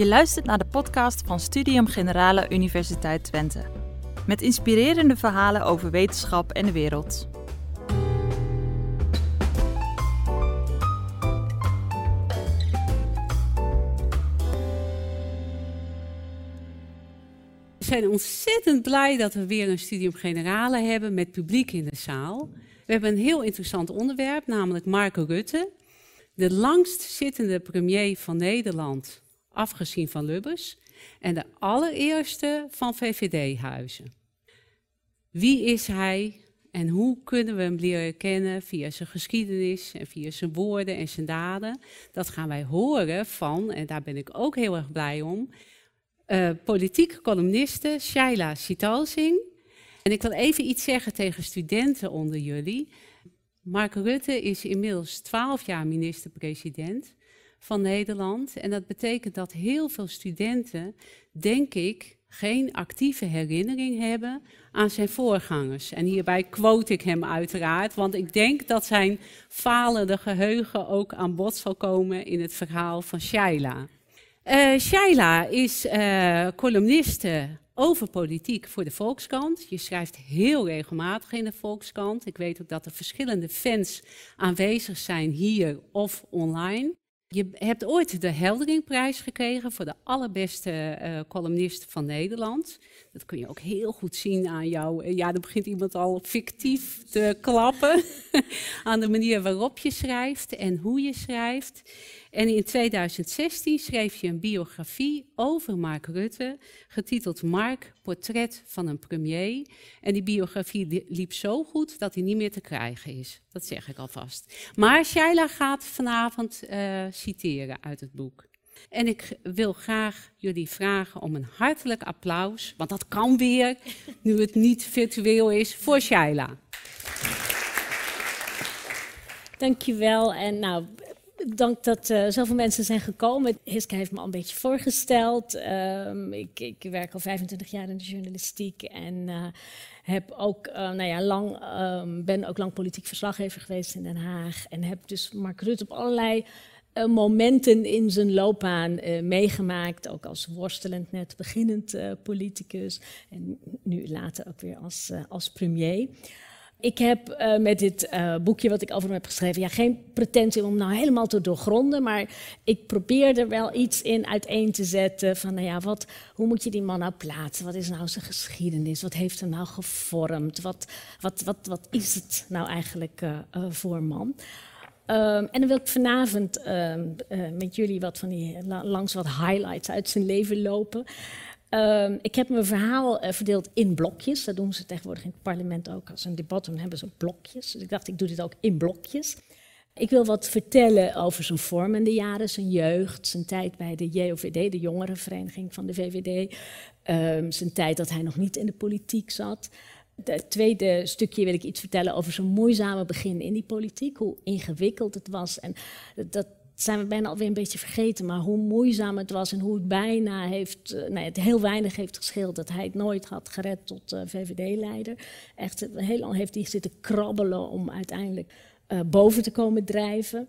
Je luistert naar de podcast van Studium Generale Universiteit Twente. Met inspirerende verhalen over wetenschap en de wereld. We zijn ontzettend blij dat we weer een Studium Generale hebben met publiek in de zaal. We hebben een heel interessant onderwerp, namelijk Marco Rutte, de langst zittende premier van Nederland, afgezien van Lubbers, en de allereerste van VVD-huizen. Wie is hij en hoe kunnen we hem leren kennen via zijn geschiedenis en via zijn woorden en zijn daden? Dat gaan wij horen van, en daar ben ik ook heel erg blij om, uh, politieke columniste Shaila Sitalsing. En ik wil even iets zeggen tegen studenten onder jullie. Mark Rutte is inmiddels twaalf jaar minister-president van Nederland. En dat betekent dat heel veel studenten, denk ik, geen actieve herinnering hebben aan zijn voorgangers. En hierbij quote ik hem uiteraard, want ik denk dat zijn falende geheugen ook aan bod zal komen in het verhaal van Shaila. Uh, Shaila is uh, columniste over politiek voor de Volkskrant. Je schrijft heel regelmatig in de Volkskrant. Ik weet ook dat er verschillende fans aanwezig zijn hier of online. Je hebt ooit de Helderingprijs gekregen voor de allerbeste uh, columnist van Nederland. Dat kun je ook heel goed zien aan jou. Ja, dan begint iemand al fictief te klappen. aan de manier waarop je schrijft en hoe je schrijft. En in 2016 schreef je een biografie over Mark Rutte, getiteld Mark, portret van een premier. En die biografie liep zo goed dat hij niet meer te krijgen is. Dat zeg ik alvast. Maar Shaila gaat vanavond uh, citeren uit het boek. En ik wil graag jullie vragen om een hartelijk applaus, want dat kan weer, nu het niet virtueel is, voor Shaila. Dankjewel. En nou, dank dat uh, zoveel mensen zijn gekomen. Hiske heeft me al een beetje voorgesteld. Um, ik, ik, werk al 25 jaar in de journalistiek en uh, heb ook, uh, nou ja, lang, um, ben ook lang politiek verslaggever geweest in Den Haag. En heb dus Mark Rutte op allerlei momenten in zijn loopbaan meegemaakt. Ook als worstelend net beginnend politicus. En nu later ook weer als, als premier. Ik heb uh, met dit uh, boekje wat ik over hem heb geschreven, ja, geen pretentie om nou helemaal te doorgronden, maar ik probeer er wel iets in uiteen te zetten van, nou ja, wat, hoe moet je die man nou plaatsen? Wat is nou zijn geschiedenis? Wat heeft hem nou gevormd? Wat, wat, wat, wat is het nou eigenlijk uh, voor man? Um, en dan wil ik vanavond um, met jullie wat van die, langs wat highlights uit zijn leven lopen. Um, ik heb mijn verhaal uh, verdeeld in blokjes. Dat doen ze tegenwoordig in het parlement ook. Als een debat dan hebben ze blokjes. Dus ik dacht, ik doe dit ook in blokjes. Ik wil wat vertellen over zijn vormende jaren, zijn jeugd, zijn tijd bij de JOVD, de jongerenvereniging van de VVD. Um, zijn tijd dat hij nog niet in de politiek zat. Het tweede stukje wil ik iets vertellen over zijn moeizame begin in die politiek. Hoe ingewikkeld het was. En dat, zijn we bijna alweer een beetje vergeten. Maar hoe moeizaam het was en hoe het bijna heeft, uh, nee, het heel weinig heeft gescheeld dat hij het nooit had gered tot uh, VVD-leider. Echt heel lang heeft hij zitten krabbelen om uiteindelijk boven te komen drijven.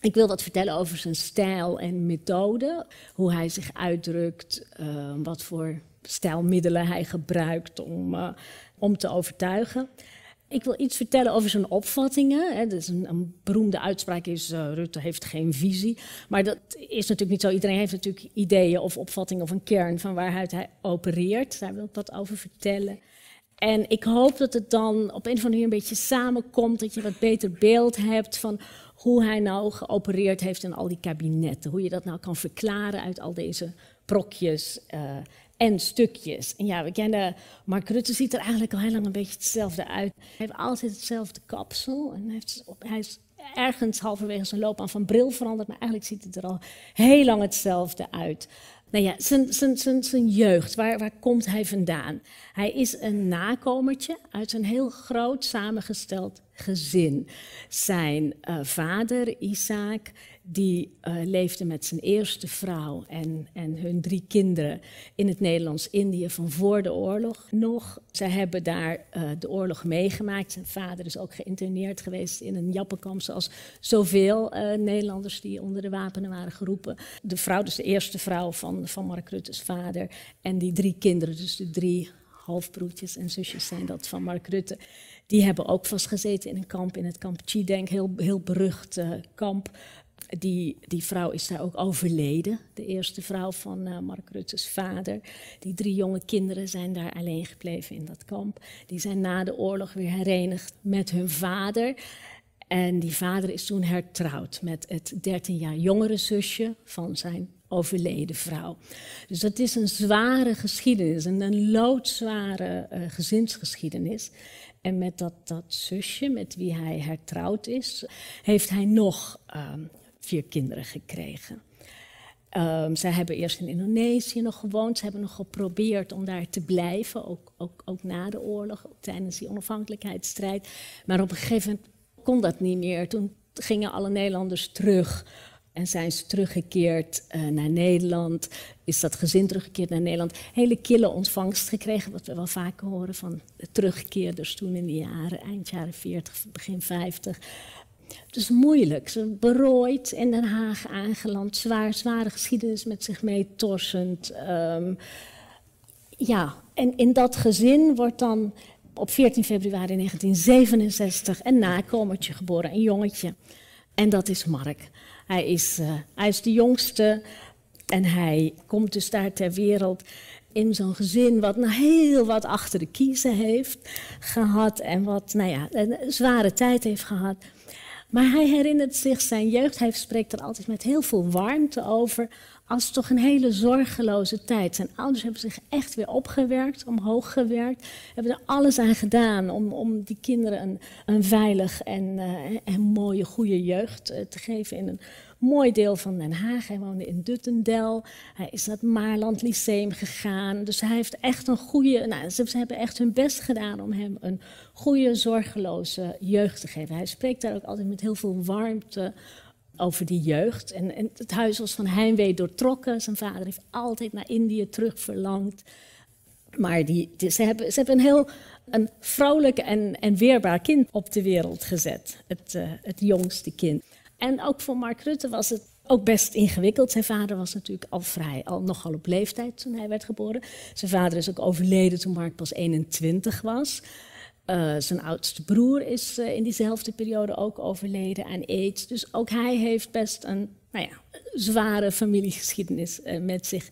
Ik wil wat vertellen over zijn stijl en methode, hoe hij zich uitdrukt, wat voor stijlmiddelen hij gebruikt om, om te overtuigen. Ik wil iets vertellen over zijn opvattingen. Hè. Dus een, een, beroemde uitspraak is: uh, Rutte heeft geen visie. Maar dat is natuurlijk niet zo. Iedereen heeft natuurlijk ideeën of opvattingen of een kern van waaruit hij opereert. Daar wil ik wat over vertellen. En ik hoop dat het dan op een of andere manier een beetje samenkomt. Dat je wat beter beeld hebt van hoe hij nou geopereerd heeft in al die kabinetten. Hoe je dat nou kan verklaren uit al deze prokjes. Uh, en stukjes. En ja, we kennen Mark Rutte ziet er eigenlijk al heel lang een beetje hetzelfde uit. Hij heeft altijd hetzelfde kapsel en hij, heeft, is ergens halverwege zijn loopbaan van bril veranderd, maar eigenlijk ziet het er al heel lang hetzelfde uit. Nou ja, zijn, zijn, zijn, zijn jeugd, waar, waar komt hij vandaan? Hij is een nakomertje uit een heel groot samengesteld gezin. Zijn uh, vader, Isaac, die uh, leefde met zijn eerste vrouw en, en hun drie kinderen in het Nederlands-Indië van voor de oorlog nog. Zij hebben daar uh, de oorlog meegemaakt. Zijn vader is ook geïnterneerd geweest in een jappenkamp, zoals zoveel uh, Nederlanders die onder de wapenen waren geroepen. De vrouw, dus de eerste vrouw van, van Mark Rutte's vader, en die drie kinderen, dus de drie halfbroertjes en zusjes zijn dat van Mark Rutte. Die hebben ook vastgezeten in een kamp, in het kamp Chideng, heel, heel berucht kamp. Die, die vrouw is daar ook overleden, de eerste vrouw van uh, Mark Rutte's vader. Die drie jonge kinderen zijn daar alleen gebleven in dat kamp. Die zijn na de oorlog weer herenigd met hun vader. En die vader is toen hertrouwd met het 13 jaar jongere zusje van zijn overleden vrouw. Dus dat is een zware geschiedenis, een, een loodzware uh, gezinsgeschiedenis. En met dat, dat zusje, met wie hij hertrouwd is, heeft hij nog um, vier kinderen gekregen. Um, zij hebben eerst in Indonesië nog gewoond. Ze hebben nog geprobeerd om daar te blijven, ook, ook, ook na de oorlog, tijdens die onafhankelijkheidsstrijd. Maar op een gegeven moment kon dat niet meer. Toen gingen alle Nederlanders terug en zijn ze teruggekeerd uh, naar Nederland. Is dat gezin teruggekeerd naar Nederland. Hele kille ontvangst gekregen, wat we wel vaker horen van de terugkeerders toen in de jaren, eind jaren 40, begin 50. Dus moeilijk. Ze berooid in Den Haag aangeland. Zwaar, zware geschiedenis met zich mee torsend. Um, ja, en in dat gezin wordt dan op 14 februari 1967 een nakomertje geboren, een jongetje. En dat is Mark. Hij is, uh, hij is de jongste en hij komt dus daar ter wereld in zo'n gezin wat nou heel wat achter de kiezen heeft gehad en wat nou ja, een zware tijd heeft gehad. Maar hij herinnert zich zijn jeugd. Hij spreekt er altijd met heel veel warmte over. Als toch een hele zorgeloze tijd. Zijn ouders hebben zich echt weer opgewerkt, omhoog gewerkt. Hebben er alles aan gedaan om, om die kinderen een, een veilig en, uh, en mooie, goede jeugd uh, te geven in een mooi deel van Den Haag. Hij woonde in Duttendel. Hij is naar het Maarland Lyceum gegaan. Dus hij heeft echt een goede. Nou, ze, hebben echt hun best gedaan om hem een goede, zorgeloze jeugd te geven. Hij spreekt daar ook altijd met heel veel warmte over die jeugd. En, en, het huis was van heimwee doortrokken. Zijn vader heeft altijd naar Indië terug verlangd. Maar die, ze, hebben, ze hebben een heel een vrolijk en, en weerbaar kind op de wereld gezet. Het, uh, het jongste kind. En ook voor Mark Rutte was het ook best ingewikkeld. Zijn vader was natuurlijk al vrij, al nogal op leeftijd toen hij werd geboren. Zijn vader is ook overleden toen Mark pas 21 was. Uh, zijn oudste broer is uh, in diezelfde periode ook overleden aan AIDS. Dus ook hij heeft best een nou ja, zware familiegeschiedenis uh, met zich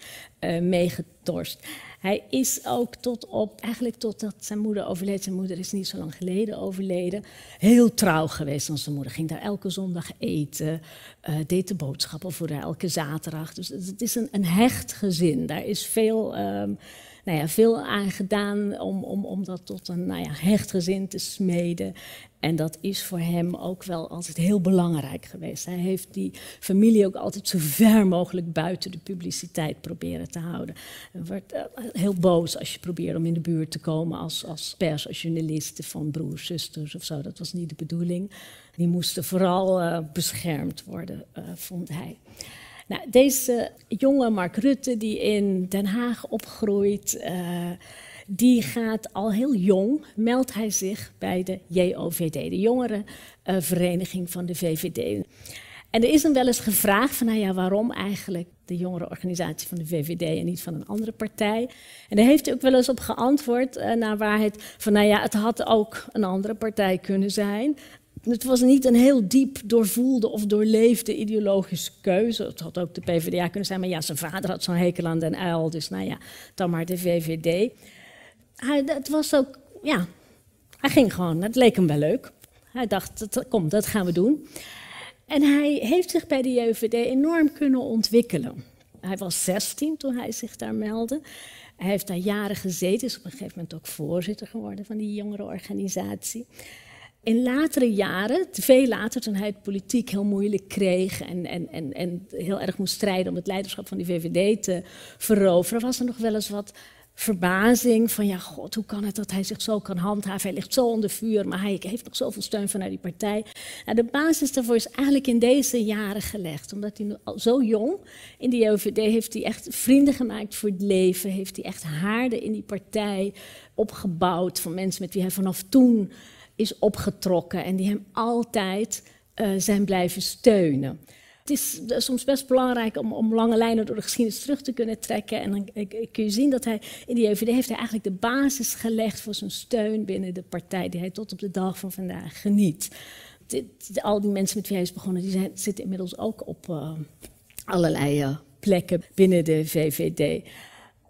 meegetorst. Hij is ook tot op, eigenlijk totdat zijn moeder overleed, zijn moeder is niet zo lang geleden overleden, heel trouw geweest aan zijn moeder. Ging daar elke zondag eten, uh, deed de boodschappen voor haar elke zaterdag. Dus het is een, een hecht gezin. Daar is veel, um, nou ja, veel aan gedaan om, om, om dat tot een nou ja, hecht gezin te smeden. En dat is voor hem ook wel altijd heel belangrijk geweest. Hij heeft die familie ook altijd zo ver mogelijk buiten de publiciteit proberen te houden. Hij wordt uh, heel boos als je probeert om in de buurt te komen als, als pers, als journalist van broers, zusters of zo. Dat was niet de bedoeling. Die moesten vooral uh, beschermd worden, uh, vond hij. Nou, deze jonge Mark Rutte, die in Den Haag opgroeit die gaat al heel jong, meldt hij zich bij de JOVD, de jongerenvereniging van de VVD. En er is hem wel eens gevraagd van, nou ja, waarom eigenlijk de jongerenorganisatie van de VVD en niet van een andere partij? En daar heeft hij ook wel eens op geantwoord, uh, naar waarheid, van nou ja, het had ook een andere partij kunnen zijn. Het was niet een heel diep doorvoelde of doorleefde ideologische keuze. Het had ook de PvdA kunnen zijn, maar ja, zijn vader had zo'n hekel aan Den Uyl, dus nou ja, dan maar de VVD hij, het was ook, ja, hij ging gewoon, het leek hem wel leuk. Hij dacht, kom, dat gaan we doen. En hij heeft zich bij de JVD enorm kunnen ontwikkelen. Hij was 16 toen hij zich daar meldde. Hij heeft daar jaren gezeten, is op een gegeven moment ook voorzitter geworden van die jongerenorganisatie. In latere jaren, veel later, toen hij het politiek heel moeilijk kreeg en, en, en, en heel erg moest strijden om het leiderschap van die VVD te veroveren, was er nog wel eens wat verbazing van ja, god, hoe kan het dat hij zich zo kan handhaven? Hij ligt zo onder vuur, maar hij heeft nog zoveel steun vanuit die partij. Nou, de basis daarvoor is eigenlijk in deze jaren gelegd, omdat hij al zo jong in de JOVD heeft hij echt vrienden gemaakt voor het leven, heeft hij echt haarden in die partij opgebouwd van mensen met wie hij vanaf toen is opgetrokken en die hem altijd uh, zijn blijven steunen. Het is soms best belangrijk om, om, lange lijnen door de geschiedenis terug te kunnen trekken. En dan kun je zien dat hij in de JVD heeft hij eigenlijk de basis gelegd voor zijn steun binnen de partij, die hij tot op de dag van vandaag geniet. Dit, al die mensen met wie hij is begonnen, die zitten inmiddels ook op uh, allerlei plekken binnen de VVD.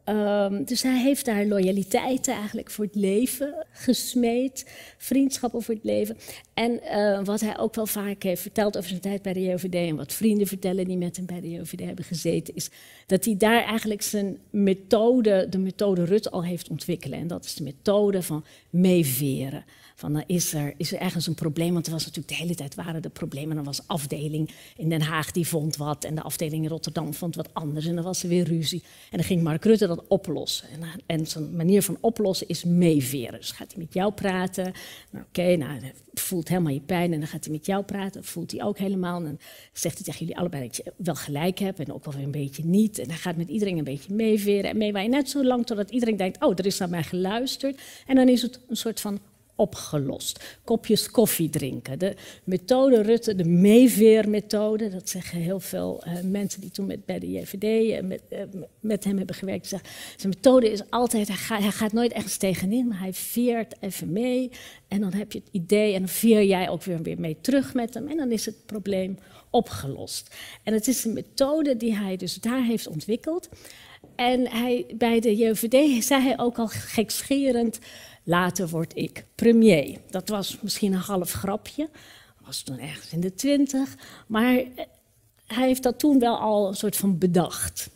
Um, dus hij heeft daar loyaliteiten eigenlijk voor het leven gesmeed, vriendschappen voor het leven. En uh, wat hij ook wel vaak heeft verteld over zijn tijd bij de JOVD en wat vrienden vertellen die met hem bij de JOVD hebben gezeten, is dat hij daar eigenlijk zijn methode, de methode Rut al heeft ontwikkeld. En dat is de methode van meeveren. Van dan is er, is er ergens een probleem, want er was natuurlijk de hele tijd waren er problemen. Dan was afdeling in Den Haag die vond wat en de afdeling in Rotterdam vond wat anders. En dan was er weer ruzie. En dan ging Mark Rutte dat oplossen. En, en zijn manier van oplossen is meeveren. Dus gaat hij met jou praten. Nou, Oké, nou, voelt helemaal je pijn en dan gaat hij met jou praten. Voelt hij ook helemaal. En dan zegt hij tegen jullie allebei dat je wel gelijk hebt en ook wel weer een beetje niet. En hij gaat met iedereen een beetje meeveren en meewaaien. Net zo lang totdat iedereen denkt, oh, er is naar mij geluisterd. En dan is het een soort van opgelost. Kopjes koffie drinken. De methode Rutte, de meeveermethode, dat zeggen heel veel uh, mensen die toen met, bij de JVD uh, eh, met, uh, met hem hebben gewerkt. Zeggen, zijn methode is altijd, hij gaat, hij gaat nooit ergens tegenin, maar hij veert even mee. En dan heb je het idee en dan veer jij ook weer, weer mee terug met hem. En dan is het probleem opgelost. En het is een methode die hij dus daar heeft ontwikkeld. En hij, bij de JVD zei hij ook al gekscherend... Later word ik premier. Dat was misschien een half grapje. Was toen ergens in de twintig. Maar eh, hij heeft dat toen wel al een soort van bedacht.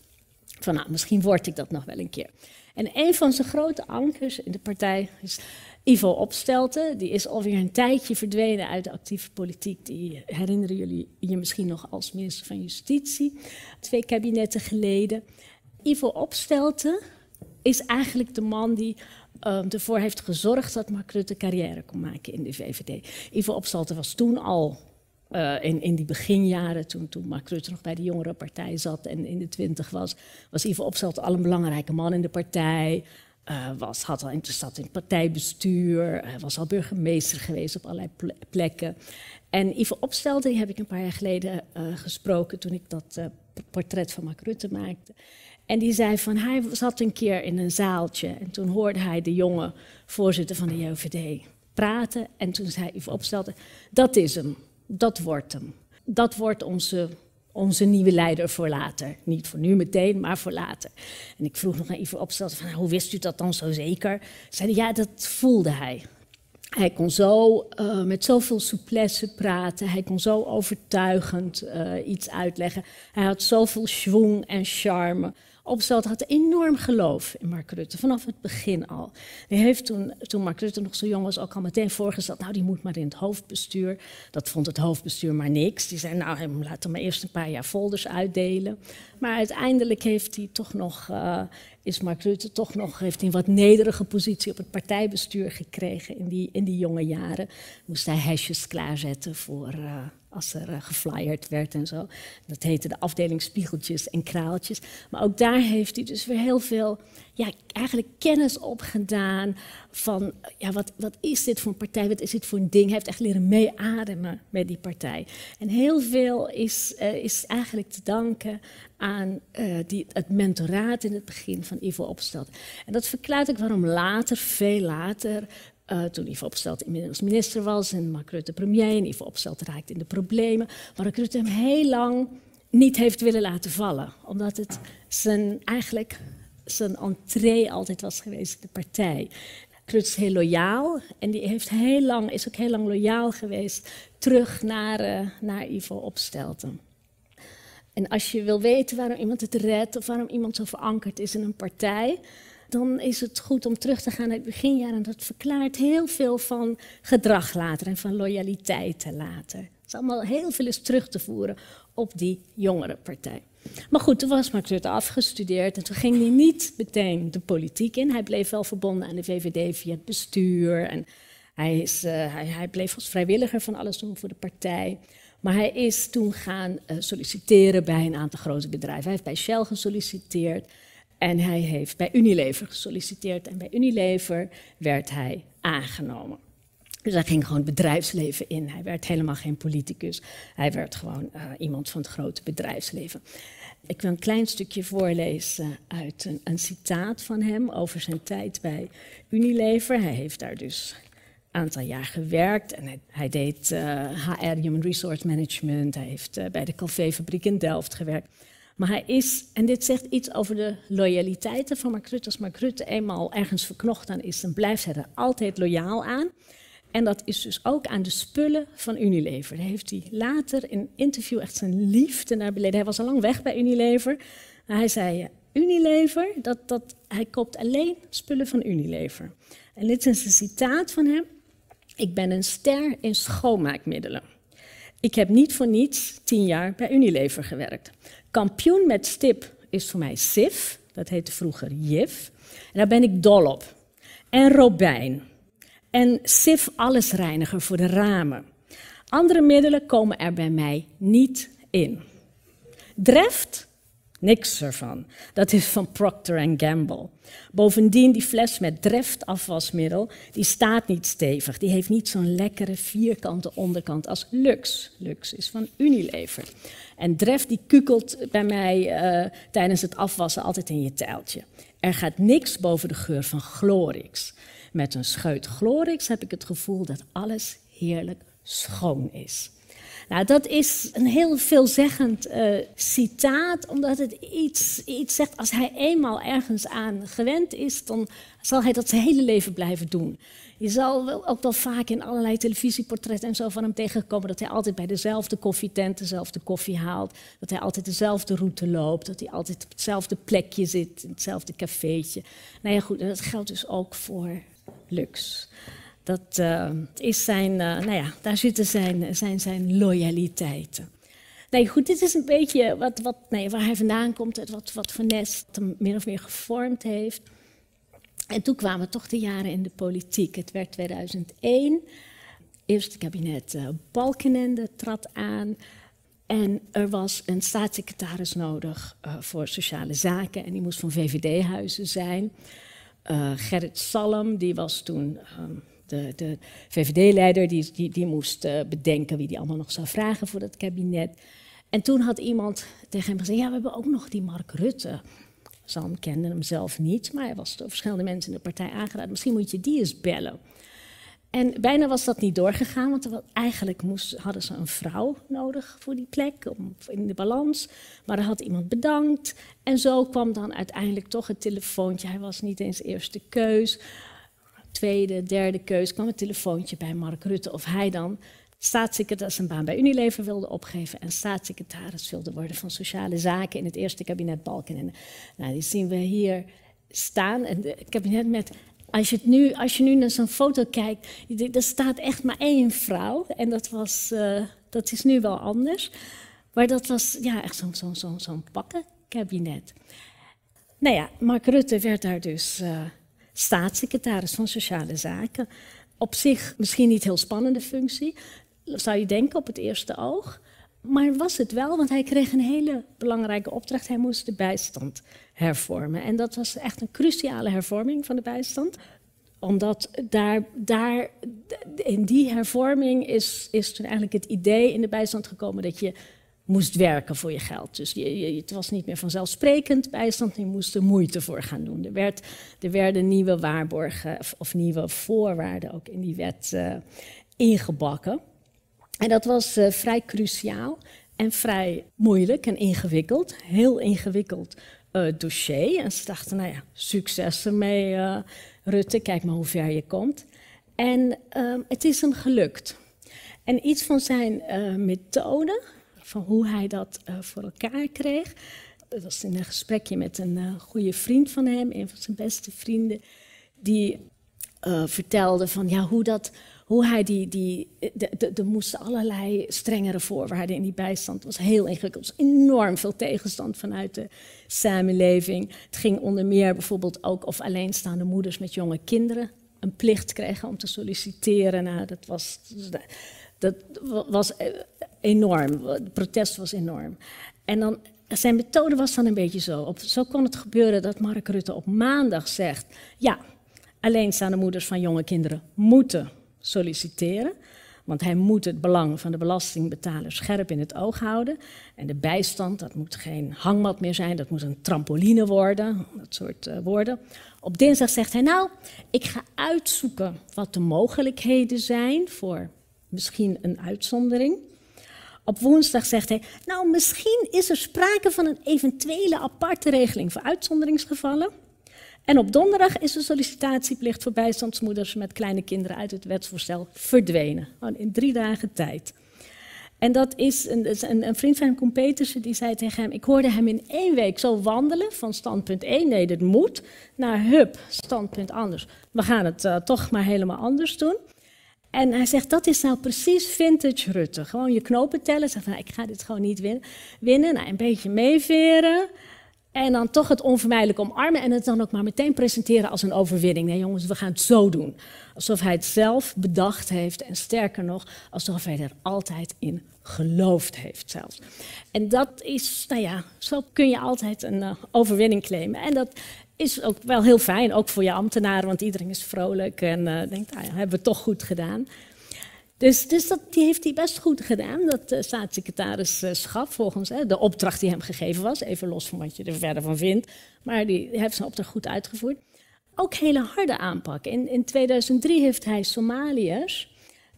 Van nou, misschien word ik dat nog wel een keer. En een van zijn grote ankers in de partij is Ivo Opstelten. Die is alweer een tijdje verdwenen uit de actieve politiek. Die herinneren jullie je misschien nog als minister van Justitie. Twee kabinetten geleden. Ivo Opstelten is eigenlijk de man die um, ervoor heeft gezorgd dat Mark Rutte carrière kon maken in de VVD. Ivo Opstalten was toen al uh, in, in die beginjaren, toen, toen Mark Rutte nog bij de jongere partij zat en in de twintig was, was Ivo Opstelten al een belangrijke man in de partij. Uh, was, had al in het partijbestuur, uh, was al burgemeester geweest op allerlei plekken. En Ivo Opstelten, die heb ik een paar jaar geleden gesproken toen ik dat portret van Mark Rutte maakte. En die zei van, hij zat een keer in een zaaltje en toen hoorde hij de jonge voorzitter van de JOVD praten. En toen zei Yves Opstelten, dat is hem, dat wordt hem. Dat wordt onze, onze nieuwe leider voor later. Niet voor nu meteen, maar voor later. En ik vroeg nog aan Yves Opstelten, van, hoe wist u dat dan zo zeker? Zei ja, dat voelde hij. Hij kon zo uh, met zoveel souplesse praten. Hij kon zo overtuigend uh, iets uitleggen. Hij had zoveel schwung en charme. Opstelt had enorm geloof in Mark Rutte, vanaf het begin al. Hij heeft toen, toen Mark Rutte nog zo jong was, ook al meteen voorgesteld... nou, die moet maar in het hoofdbestuur. Dat vond het hoofdbestuur maar niks. Die zei, nou, laten we maar eerst een paar jaar folders uitdelen. Maar uiteindelijk heeft hij toch nog... Uh, is Mark Rutte toch nog, heeft hij een wat nederige positie op het partijbestuur gekregen in die, in die jonge jaren. Moest hij hesjes klaarzetten voor, uh, als er uh, geflyerd werd en zo. Dat heette de afdeling spiegeltjes en kraaltjes. Maar ook daar heeft hij dus weer heel veel, ja, eigenlijk kennis opgedaan van, ja, wat, wat is dit voor een partij, wat is dit voor een ding. Hij heeft echt leren meeademen met die partij. En heel veel is, uh, is eigenlijk te danken aan uh, die, het mentoraat in het begin van Ivo Opstelt. En dat verklaart ook waarom later, veel later, uh, toen Ivo Opstelt inmiddels minister was en Mark Rutte premier en Ivo Opstelt raakte in de problemen, Mark Rutte hem heel lang niet heeft willen laten vallen. Omdat het zijn, eigenlijk zijn entree altijd was geweest in de partij. Rutte is heel loyaal en die heeft heel lang, is ook heel lang loyaal geweest terug naar, uh, naar Ivo Opstelten. En als je wil weten waarom iemand het redt of waarom iemand zo verankerd is in een partij, dan is het goed om terug te gaan naar het beginjaar. En dat verklaart heel veel van gedrag later en van loyaliteiten later. Het is allemaal heel veel is terug te voeren op die jongere partij. Maar goed, toen was Mark Rutte afgestudeerd en toen ging hij niet meteen de politiek in. Hij bleef wel verbonden aan de VVD via het bestuur. En hij, is, uh, hij, hij, bleef als vrijwilliger van alles doen voor de partij. Maar hij is toen gaan uh, solliciteren bij een aantal grote bedrijven. Hij heeft bij Shell gesolliciteerd en hij heeft bij Unilever gesolliciteerd. En bij Unilever werd hij aangenomen. Dus hij ging gewoon bedrijfsleven in. Hij werd helemaal geen politicus. Hij werd gewoon uh, iemand van het grote bedrijfsleven. Ik wil een klein stukje voorlezen uit een, citaat van hem over zijn tijd bij Unilever. Hij heeft daar dus aantal jaar gewerkt en hij, deed HR, Human Resource Management. Hij heeft uh, bij de Calvé-fabriek in Delft gewerkt. Maar hij is, en dit zegt iets over de loyaliteiten van Mark. Als Mark Rutte eenmaal ergens verknocht aan is, dan blijft hij er altijd loyaal aan. En dat is dus ook aan de spullen van Unilever. Daar heeft hij later in een interview echt zijn liefde naar beleden. Hij was al lang weg bij Unilever. Hij zei, Unilever, dat, dat, hij koopt alleen spullen van Unilever. En dit is een citaat van hem. Ik ben een ster in schoonmaakmiddelen. Ik heb niet voor niets tien jaar bij Unilever gewerkt. Kampioen met stip is voor mij SIF, dat heette vroeger JIF. En daar ben ik dol op. En Robijn. En SIF allesreiniger voor de ramen. Andere middelen komen er bij mij niet in. Dreft? Niks ervan. Dat is van Procter Gamble. Bovendien, die fles met Dreft afwasmiddel, die staat niet stevig. Die heeft niet zo'n lekkere vierkante onderkant als Lux. Lux is van Unilever. En Dreft die kukelt bij mij uh, tijdens het afwassen altijd in je tijltje. Er gaat niks boven de geur van Glorix. Met een scheut Glorix heb ik het gevoel dat alles heerlijk schoon is. Nou, dat is een heel veelzeggend uh, citaat, omdat het iets, iets zegt. Als hij eenmaal ergens aan gewend is, dan zal hij dat zijn hele leven blijven doen. Je zal ook wel vaak in allerlei televisieportretten en zo van hem tegenkomen dat hij altijd bij dezelfde koffietent dezelfde koffie haalt. Dat hij altijd dezelfde route loopt. Dat hij altijd op hetzelfde plekje zit, in hetzelfde cafeetje. Nou ja, goed, dat geldt dus ook voor Lux. Dat uh, is zijn, uh, nou ja, daar zitten zijn, zijn, zijn loyaliteiten. Nee, goed, dit is een beetje wat, wat, nee, waar hij vandaan komt, wat, wat Nest hem min of meer gevormd heeft. En toen kwamen toch de jaren in de politiek. Het werd 2001. Eerste kabinet uh, Balkenende trad aan. En er was een staatssecretaris nodig voor sociale zaken. En die moest van VVD-huizen zijn. Gerrit Salm, die was toen um, de, de VVD-leider, die, die, die moest uh, bedenken wie die allemaal nog zou vragen voor het kabinet. En toen had iemand tegen hem gezegd: Ja, we hebben ook nog die Mark Rutte. Salm kende hem zelf niet, maar hij was door verschillende mensen in de partij aangeraden. Misschien moet je die eens bellen. En bijna was dat niet doorgegaan, want eigenlijk moest, hadden ze een vrouw nodig voor die plek, om, in de balans. Maar er had iemand bedankt. En zo kwam dan uiteindelijk toch het telefoontje. Hij was niet eens eerste keus. Tweede, derde keus kwam het telefoontje bij Mark Rutte of hij dan staatssecretaris een baan bij Unilever wilde opgeven en staatssecretaris wilde worden van sociale zaken in het eerste kabinet Balken. Nou, die zien we hier staan. En het kabinet met als je, het nu, als je nu naar zo'n foto kijkt, er staat echt maar één vrouw. En dat, was, uh, dat is nu wel anders. Maar dat was ja, echt zo'n zo, zo, zo pakkenkabinet. Nou ja, Mark Rutte werd daar dus uh, staatssecretaris van Sociale Zaken. Op zich misschien niet heel spannende functie, zou je denken op het eerste oog. Maar was het wel, want hij kreeg een hele belangrijke opdracht. Hij moest de bijstand hervormen. En dat was echt een cruciale hervorming van de bijstand. Omdat daar, daar in die hervorming is, is toen eigenlijk het idee in de bijstand gekomen dat je moest werken voor je geld. Dus je, het was niet meer vanzelfsprekend bijstand, je moest er moeite voor gaan doen. Er, werd, er werden nieuwe waarborgen of, nieuwe voorwaarden ook in die wet uh, ingebakken. En dat was uh, vrij cruciaal en vrij moeilijk en ingewikkeld. Heel ingewikkeld uh, dossier. En ze dachten, nou ja, succes ermee, Rutte. Kijk maar hoe ver je komt. En uh, het is hem gelukt. En iets van zijn methode, van hoe hij dat voor elkaar kreeg. Dat was in een gesprekje met een goede vriend van hem, een van zijn beste vrienden. Die vertelde van ja, hoe dat hoe hij die, die er moesten allerlei strengere voorwaarden in die bijstand. Het was heel ingewikkeld. Er was enorm veel tegenstand vanuit de samenleving. Het ging onder meer bijvoorbeeld ook of alleenstaande moeders met jonge kinderen een plicht kregen om te solliciteren. Nou, dat was, dat was enorm. Het protest was enorm. En dan, zijn methode was dan een beetje zo. Op, zo kon het gebeuren dat Mark Rutte op maandag zegt: ja, alleenstaande moeders van jonge kinderen moeten solliciteren. Want hij moet het belang van de belastingbetaler scherp in het oog houden. En de bijstand, dat moet geen hangmat meer zijn, dat moet een trampoline worden, dat soort uh, woorden. Op dinsdag zegt hij, nou, ik ga uitzoeken wat de mogelijkheden zijn voor misschien een uitzondering. Op woensdag zegt hij, nou, misschien is er sprake van een eventuele aparte regeling voor uitzonderingsgevallen. En op donderdag is de sollicitatieplicht voor bijstandsmoeders met kleine kinderen uit het wetsvoorstel verdwenen. In drie dagen tijd. En dat is een, een, vriend van hem, Koen die zei tegen hem... ik hoorde hem in één week zo wandelen van standpunt 1, nee, dit moet... naar hup, standpunt anders. We gaan het uh, toch maar helemaal anders doen. En hij zegt, dat is nou precies vintage Rutte. Gewoon je knopen tellen, zeggen van, ik ga dit gewoon niet winnen. Nou, een beetje meeveren... En dan toch het onvermijdelijk omarmen en het dan ook maar meteen presenteren als een overwinning. Nee jongens, we gaan het zo doen. Alsof hij het zelf bedacht heeft en sterker nog, alsof hij er altijd in geloofd heeft zelfs. En dat is, nou ja, zo kun je altijd een uh, overwinning claimen. En dat is ook wel heel fijn, ook voor je ambtenaren, want iedereen is vrolijk en uh, denkt, ja, hebben we toch goed gedaan. Dus, dus dat, die heeft hij best goed gedaan, dat uh, staatssecretaris uh, Schap, volgens hè, de opdracht die hem gegeven was. Even los van wat je er verder van vindt. Maar die heeft zijn opdracht goed uitgevoerd. Ook hele harde aanpak. In, in 2003 heeft hij Somaliërs,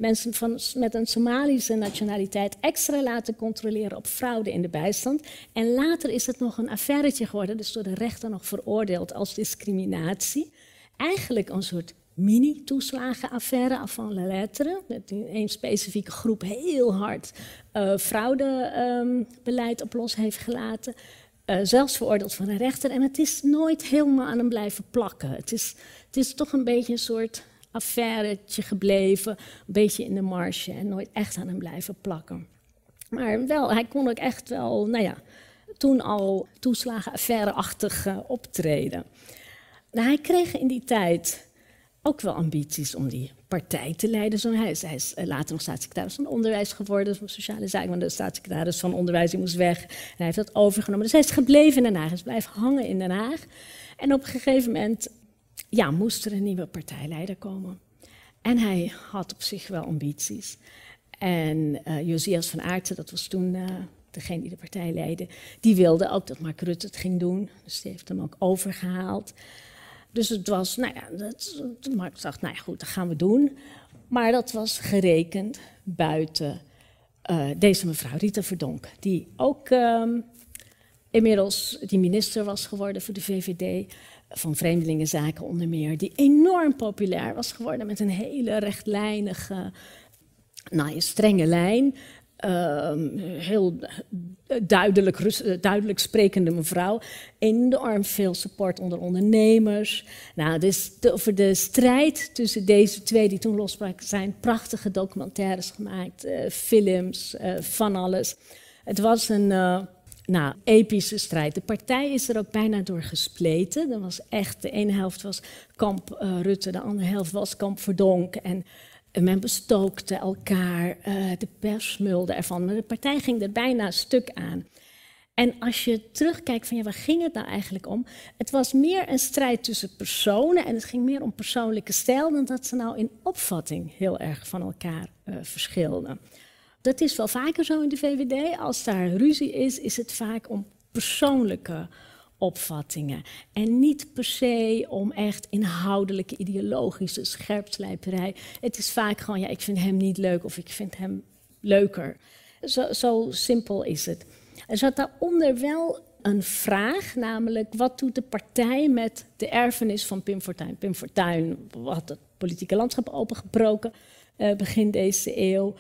mensen van, met een Somalische nationaliteit, extra laten controleren op fraude in de bijstand. En later is het nog een affairetje geworden, dus door de rechter nog veroordeeld als discriminatie. Eigenlijk een soort mini-toeslagenaffaire avant la lettre. Met een specifieke groep heel hard uh, fraudebeleid um, op los heeft gelaten. Uh, zelfs veroordeeld van een rechter. En het is nooit helemaal aan hem blijven plakken. Het is, het is toch een beetje een soort affairetje gebleven. Een beetje in de marge en nooit echt aan hem blijven plakken. Maar wel, hij kon ook echt wel, nou ja, toen al toeslagenaffaire-achtig uh, optreden. Nou, hij kreeg in die tijd ook wel ambities om die partij te leiden. Zo, hij, is, hij is eh, later nog staatssecretaris van Onderwijs geworden, van Sociale Zaken, want de staatssecretaris van Onderwijs die moest weg. En hij heeft dat overgenomen. Dus hij is gebleven in Den Haag, hij is blijven hangen in Den Haag. En op een gegeven moment ja, moest er een nieuwe partijleider komen. En hij had op zich wel ambities. En uh, Josias van Aartsen, dat was toen uh, degene die de partij leidde, die wilde ook dat Mark Rutte het ging doen. Dus die heeft hem ook overgehaald. Dus het was, nou ja, dat, Mark dacht, nou ja, goed, dat gaan we doen. Maar dat was gerekend buiten uh, deze mevrouw, Rita Verdonk, die ook uh, inmiddels die minister was geworden voor de VVD, van Vreemdelingenzaken onder meer, die enorm populair was geworden met een hele rechtlijnige, nou, strenge lijn. Uh, heel duidelijk, eh, duidelijk sprekende mevrouw. Enorm veel support onder ondernemers. Nou, dus over de strijd tussen deze twee die toen losbraken zijn prachtige documentaires gemaakt, uh, films, uh, van alles. Het was een nou, epische strijd. De partij is er ook bijna door gespleten. Er was echt, de ene helft was kamp Rutte, de andere helft was kamp Verdonk. En men bestookte elkaar, uh, de pers smulde ervan. Maar de partij ging er bijna stuk aan. En als je terugkijkt van ja, waar ging het nou eigenlijk om? Het was meer een strijd tussen personen en het ging meer om persoonlijke stijl dan dat ze nou in opvatting heel erg van elkaar uh, verschilden. Dat is wel vaker zo in de VVD. Als daar ruzie is, is het vaak om persoonlijke opvattingen. En niet per se om echt inhoudelijke, ideologische scherpslijperij. Het is vaak gewoon, ja, ik vind hem niet leuk of ik vind hem leuker. Zo, simpel is het. Er zat daaronder wel een vraag, namelijk wat doet de partij met de erfenis van Pim Fortuyn? Pim Fortuyn had het politieke landschap opengebroken uh, begin deze eeuw.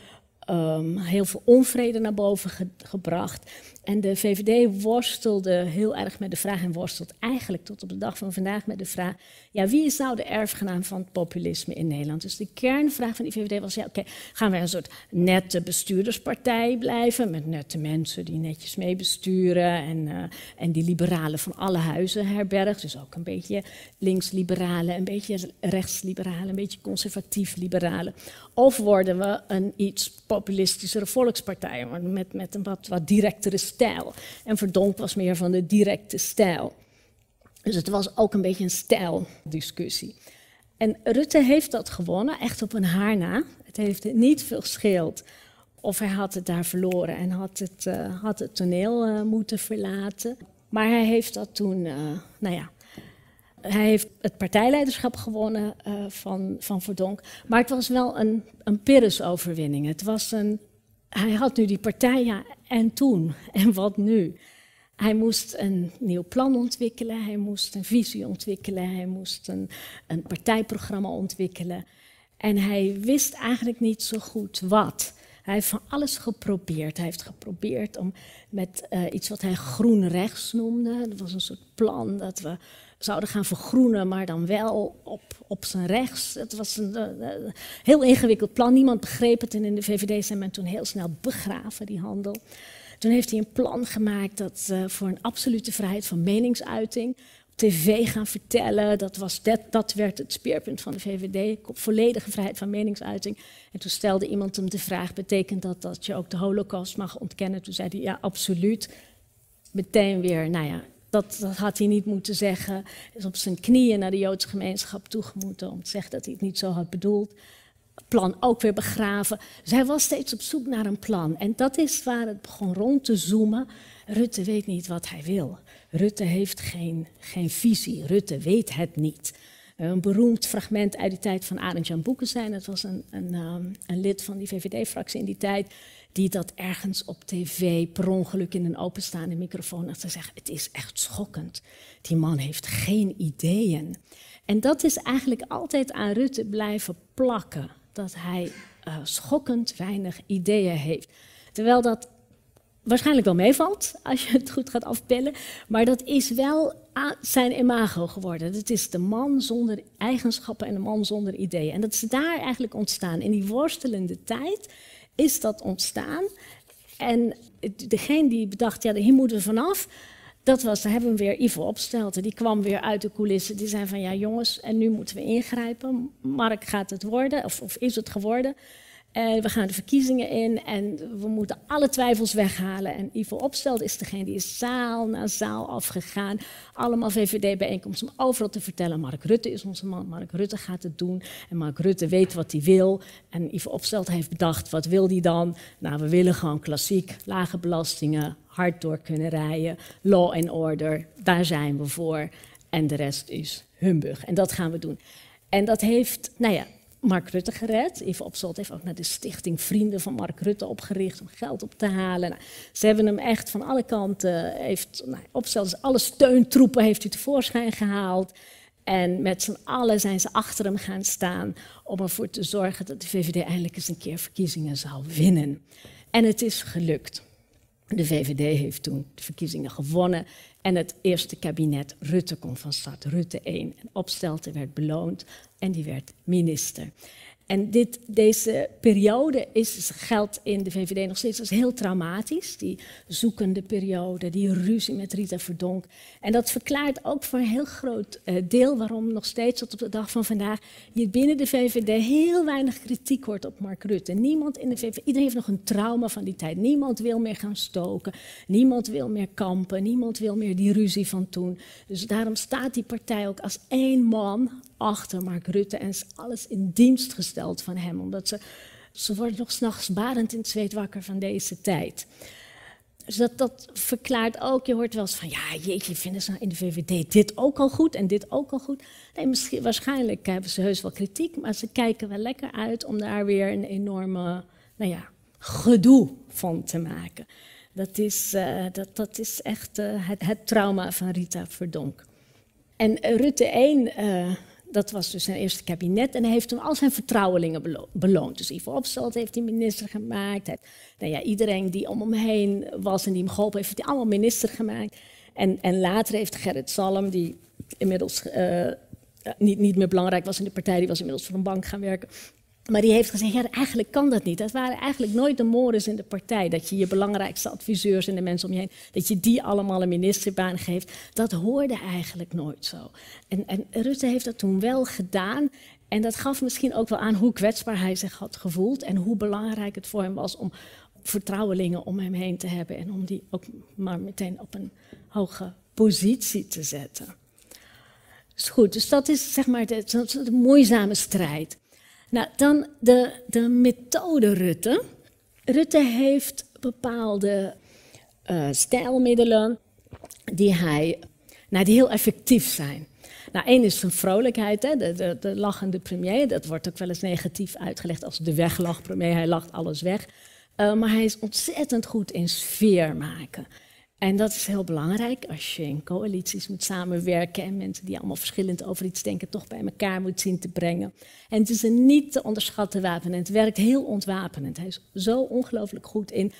Um, heel veel onvrede naar boven ge gebracht. En de VVD worstelde heel erg met de vraag en worstelt eigenlijk tot op de dag van vandaag met de vraag: ja, wie is nou de erfgenaam van het populisme in Nederland? Dus de kernvraag van die VVD was: ja, oké, gaan we een soort nette bestuurderspartij blijven met nette mensen die netjes meebesturen en, uh, en die liberalen van alle huizen herbergen, dus ook een beetje links-liberalen, een beetje rechts-liberalen, een beetje conservatief-liberalen. Of worden we een iets populistischere volkspartij met, met een wat, wat directere stijl. En Verdonk was meer van de directe stijl. Dus het was ook een beetje een stijldiscussie. En Rutte heeft dat gewonnen, echt op een haar na. Het heeft niet veel gescheeld of hij had het daar verloren en had het, uh, had het toneel uh, moeten verlaten. Maar hij heeft dat toen, uh, nou ja, hij heeft het partijleiderschap gewonnen van, van Verdonk. Maar het was wel een, een Pyrrhus-overwinning. Het was een, hij had nu die partij, ja, en toen? En wat nu? Hij moest een nieuw plan ontwikkelen, hij moest een visie ontwikkelen, hij moest een, een partijprogramma ontwikkelen. En hij wist eigenlijk niet zo goed wat. Hij heeft van alles geprobeerd. Hij heeft geprobeerd om met uh, iets wat hij groen rechts noemde. Dat was een soort plan dat we zouden gaan vergroenen, maar dan wel op, op zijn rechts. Het was een uh, heel ingewikkeld plan. Niemand begreep het en in de VVD zijn men toen heel snel begraven, die handel. Toen heeft hij een plan gemaakt dat, uh, voor een absolute vrijheid van meningsuiting. Op tv gaan vertellen, dat, was dat, dat werd het speerpunt van de VVD. Volledige vrijheid van meningsuiting. En toen stelde iemand hem de vraag: betekent dat dat je ook de Holocaust mag ontkennen? Toen zei hij: ja, absoluut. Meteen weer, nou ja, dat, dat, had hij niet moeten zeggen. Is op zijn knieën naar de Joodse gemeenschap toegemoeten om te zeggen dat hij het niet zo had bedoeld plan ook weer begraven. Zij hij was steeds op zoek naar een plan. En dat is waar het begon rond te zoomen. Rutte weet niet wat hij wil. Rutte heeft geen, geen visie. Rutte weet het niet. Een beroemd fragment uit de tijd van Arend Jan Boekestein. Het was een, een, um, een lid van die VVD-fractie in die tijd. Die dat ergens op tv per ongeluk in een openstaande microfoon had gezegd. Het is echt schokkend. Die man heeft geen ideeën. En dat is eigenlijk altijd aan Rutte blijven plakken dat hij uh, schokkend weinig ideeën heeft. Terwijl dat waarschijnlijk wel meevalt als je het goed gaat afpellen. Maar dat is wel zijn imago geworden. Het is de man zonder eigenschappen en de man zonder ideeën. En dat is daar eigenlijk ontstaan. In die worstelende tijd is dat ontstaan. En degene die bedacht, ja, hier moeten we vanaf. Dat was, daar hebben we weer Ivo Opstelten. Die kwam weer uit de coulissen. Die zei van, ja jongens, en nu moeten we ingrijpen. Mark gaat het worden, of, of is het geworden. Uh, we gaan de verkiezingen in en we moeten alle twijfels weghalen. En Ivo Opstelt is degene die is zaal na zaal afgegaan. Allemaal VVD-bijeenkomsten om overal te vertellen. Mark Rutte is onze man, Mark Rutte gaat het doen. En Mark Rutte weet wat hij wil. En Ivo Opstelt heeft bedacht, wat wil hij dan? Nou, we willen gewoon klassiek, lage belastingen, hard door kunnen rijden. Law and order, daar zijn we voor. En de rest is humbug. En dat gaan we doen. En dat heeft, nou ja, Mark Rutte gered. Even Opsalt heeft ook naar de stichting Vrienden van Mark Rutte opgericht om geld op te halen. Nou, ze hebben hem echt van alle kanten, heeft, nou, dus alle steuntroepen heeft hij tevoorschijn gehaald. En met z'n allen zijn ze achter hem gaan staan om ervoor te zorgen dat de VVD eindelijk eens een keer verkiezingen zou winnen. En het is gelukt. De VVD heeft toen de verkiezingen gewonnen en het eerste kabinet Rutte komt van start, Rutte 1. En Opstelten werd beloond en die werd minister. En dit, deze periode is, geldt in de VVD nog steeds als heel traumatisch. Die zoekende periode, die ruzie met Rita Verdonk. En dat verklaart ook voor een heel groot uh, deel waarom nog steeds tot op de dag van vandaag je binnen de VVD heel weinig kritiek hoort op Mark Rutte. Niemand in de VVD, iedereen heeft nog een trauma van die tijd. Niemand wil meer gaan stoken, niemand wil meer kampen, niemand wil meer die ruzie van toen. Dus daarom staat die partij ook als één man achter Mark Rutte en is alles in dienst gesteld van hem. Omdat ze, ze worden nog s'nachts barend in het zweet wakker van deze tijd. Dus dat, dat verklaart ook, je hoort wel eens van, ja jeetje, vinden ze nou in de VVD dit ook al goed en dit ook al goed? Nee, misschien, waarschijnlijk hebben ze heus wel kritiek, maar ze kijken wel lekker uit om daar weer een enorme, nou ja, gedoe van te maken. Dat is, uh, dat, dat is echt uh, het, trauma van Rita Verdonk. En Rutte 1, uh, dat was dus zijn eerste kabinet. En hij heeft toen al zijn vertrouwelingen beloond. Dus Ivo Opstelten heeft hij minister gemaakt. Nou ja, iedereen die om hem heen was en die hem geholpen heeft, heeft hij allemaal minister gemaakt. En, en later heeft Gerrit Salm, die inmiddels uh, niet, niet meer belangrijk was in de partij, die was inmiddels voor een bank gaan werken. Maar die heeft gezegd, ja, eigenlijk kan dat niet. Dat waren eigenlijk nooit de mores in de partij. Dat je je belangrijkste adviseurs en de mensen om je heen... dat je die allemaal een ministerbaan geeft. Dat hoorde eigenlijk nooit zo. En, en Rutte heeft dat toen wel gedaan. En dat gaf misschien ook wel aan hoe kwetsbaar hij zich had gevoeld... en hoe belangrijk het voor hem was om vertrouwelingen om hem heen te hebben... en om die ook maar meteen op een hoge positie te zetten. Dus goed, dus dat is zeg maar de, de, moeizame strijd. Nou, dan de, de methode Rutte. Rutte heeft bepaalde uh, stijlmiddelen die, hij, nou, die heel effectief zijn. Nou, één is zijn vrolijkheid, hè, de, de, de, lachende premier. Dat wordt ook wel eens negatief uitgelegd als de weglachpremier. Hij lacht alles weg. Uh, maar hij is ontzettend goed in sfeer maken. En dat is heel belangrijk als je in coalities moet samenwerken en mensen die allemaal verschillend over iets denken toch bij elkaar moet zien te brengen. En het is een niet te onderschatten wapen en het werkt heel ontwapenend. Hij is zo ongelooflijk goed in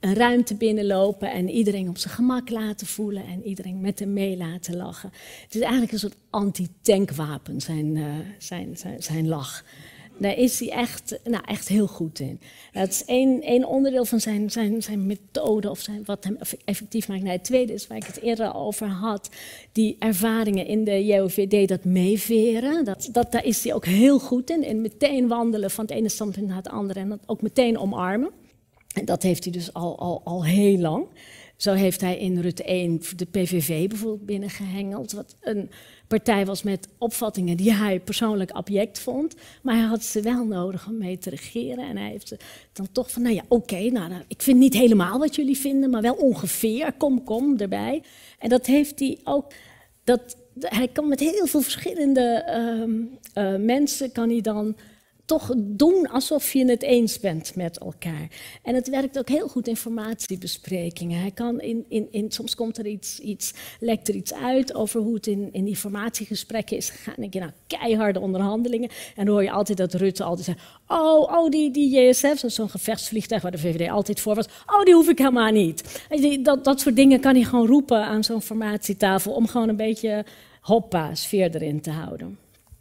een ruimte binnenlopen en iedereen op zijn gemak laten voelen en iedereen met hem mee laten lachen. Het is eigenlijk een soort anti-tankwapen, zijn, uh, zijn, zijn, zijn lach. Daar is hij echt, nou, echt heel goed in. Dat is één, één onderdeel van zijn, zijn, zijn methode of zijn, wat hem effectief maakt. Nou, het tweede is waar ik het eerder over had. Die ervaringen in de JOVD, dat meeveren. Dat, dat, daar is hij ook heel goed in. En meteen wandelen van het ene standpunt naar het andere. En dat ook meteen omarmen. En dat heeft hij dus al, al, al heel lang. Zo heeft hij in Rutte 1 de PVV bijvoorbeeld binnengehengeld. Wat een partij was met opvattingen die hij persoonlijk abject vond. Maar hij had ze wel nodig om mee te regeren. En hij heeft ze dan toch van, nou ja, oké, nou, nou, ik vind niet helemaal wat jullie vinden, maar wel ongeveer. Kom, kom, erbij. En dat heeft hij ook... Dat, hij kan met heel veel verschillende uh, mensen kan hij dan toch doen alsof je het eens bent met elkaar. En het werkt ook heel goed in formatiebesprekingen. Hij kan in, in, in, soms komt er iets, iets, lekt er iets uit over hoe het in, in die formatiegesprekken is gegaan. Dan denk nou, keiharde onderhandelingen. En dan hoor je altijd dat Rutte altijd zegt, oh, oh die, die JSF, zo'n gevechtsvliegtuig waar de VVD altijd voor was, oh, die hoef ik helemaal niet. Dat, dat soort dingen kan hij gewoon roepen aan zo'n formatietafel om gewoon een beetje hoppa, sfeer erin te houden.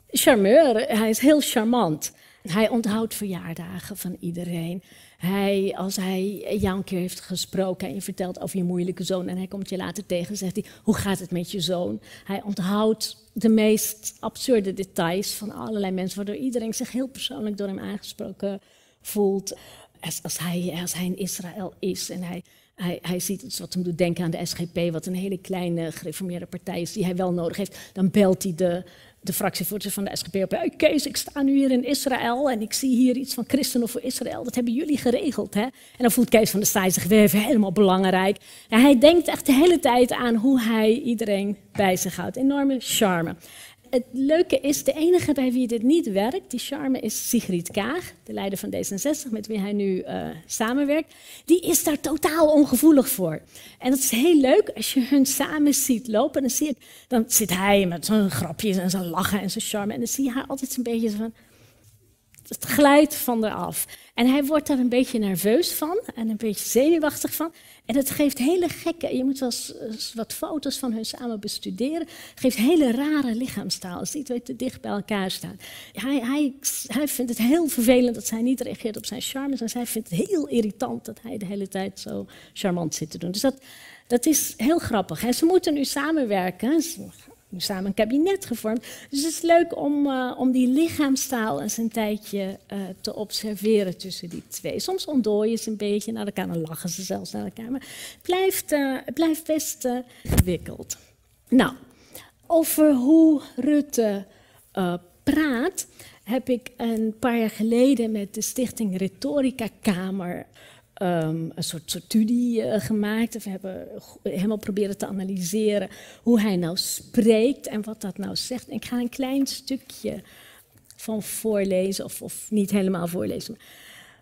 Charmeur, hij is heel charmant. Hij onthoudt verjaardagen van iedereen. Hij, als hij jou een keer heeft gesproken en je vertelt over je moeilijke zoon en hij komt je later tegen, zegt hij: Hoe gaat het met je zoon? Hij onthoudt de meest absurde details van allerlei mensen, waardoor iedereen zich heel persoonlijk door hem aangesproken voelt. Als, als, hij, als hij in Israël is en hij, hij, hij ziet iets wat hem doet denken aan de SGP, wat een hele kleine gereformeerde partij is die hij wel nodig heeft, dan belt hij de de fractievoorzitter van de SGP op. Kees, ik sta nu hier in Israël en ik zie hier iets van christenen voor Israël. Dat hebben jullie geregeld. Hè? En dan voelt Kees van der Staaij zich weer helemaal belangrijk. Hij denkt echt de hele tijd aan hoe hij iedereen bij zich houdt. Enorme charme het leuke is, de enige bij wie dit niet werkt, die charme, is Sigrid Kaag, de leider van D66, met wie hij nu uh, samenwerkt. Die is daar totaal ongevoelig voor. En dat is heel leuk als je hun samen ziet lopen. Dan, zie dan zit hij met zijn grapjes en zijn lachen en zijn charme. En dan zie je haar altijd een beetje van. Het glijdt van eraf. En hij wordt daar een beetje nerveus van en een beetje zenuwachtig van. En het geeft hele gekke, je moet wel eens wat foto's van hun samen bestuderen. Het geeft hele rare lichaamstaal als die twee te dicht bij elkaar staan. Hij, hij, hij vindt het heel vervelend dat zij niet reageert op zijn charmes. En zij vindt het heel irritant dat hij de hele tijd zo charmant zit te doen. Dus dat, dat is heel grappig. En ze moeten nu samenwerken nu samen een kabinet gevormd. Dus het is leuk om, uh, om die lichaamstaal eens een tijdje uh, te observeren tussen die twee. Soms ontdooien ze een beetje naar elkaar, dan lachen ze zelfs naar elkaar. Maar het blijft, het blijft best gewikkeld. Nou, over hoe Rutte praat, heb ik een paar jaar geleden met de Stichting Rhetorica Kamer um, een soort, studie uh, gemaakt. We hebben helemaal proberen te analyseren hoe hij nou spreekt en wat dat nou zegt. ik ga een klein stukje van voorlezen, of, of niet helemaal voorlezen.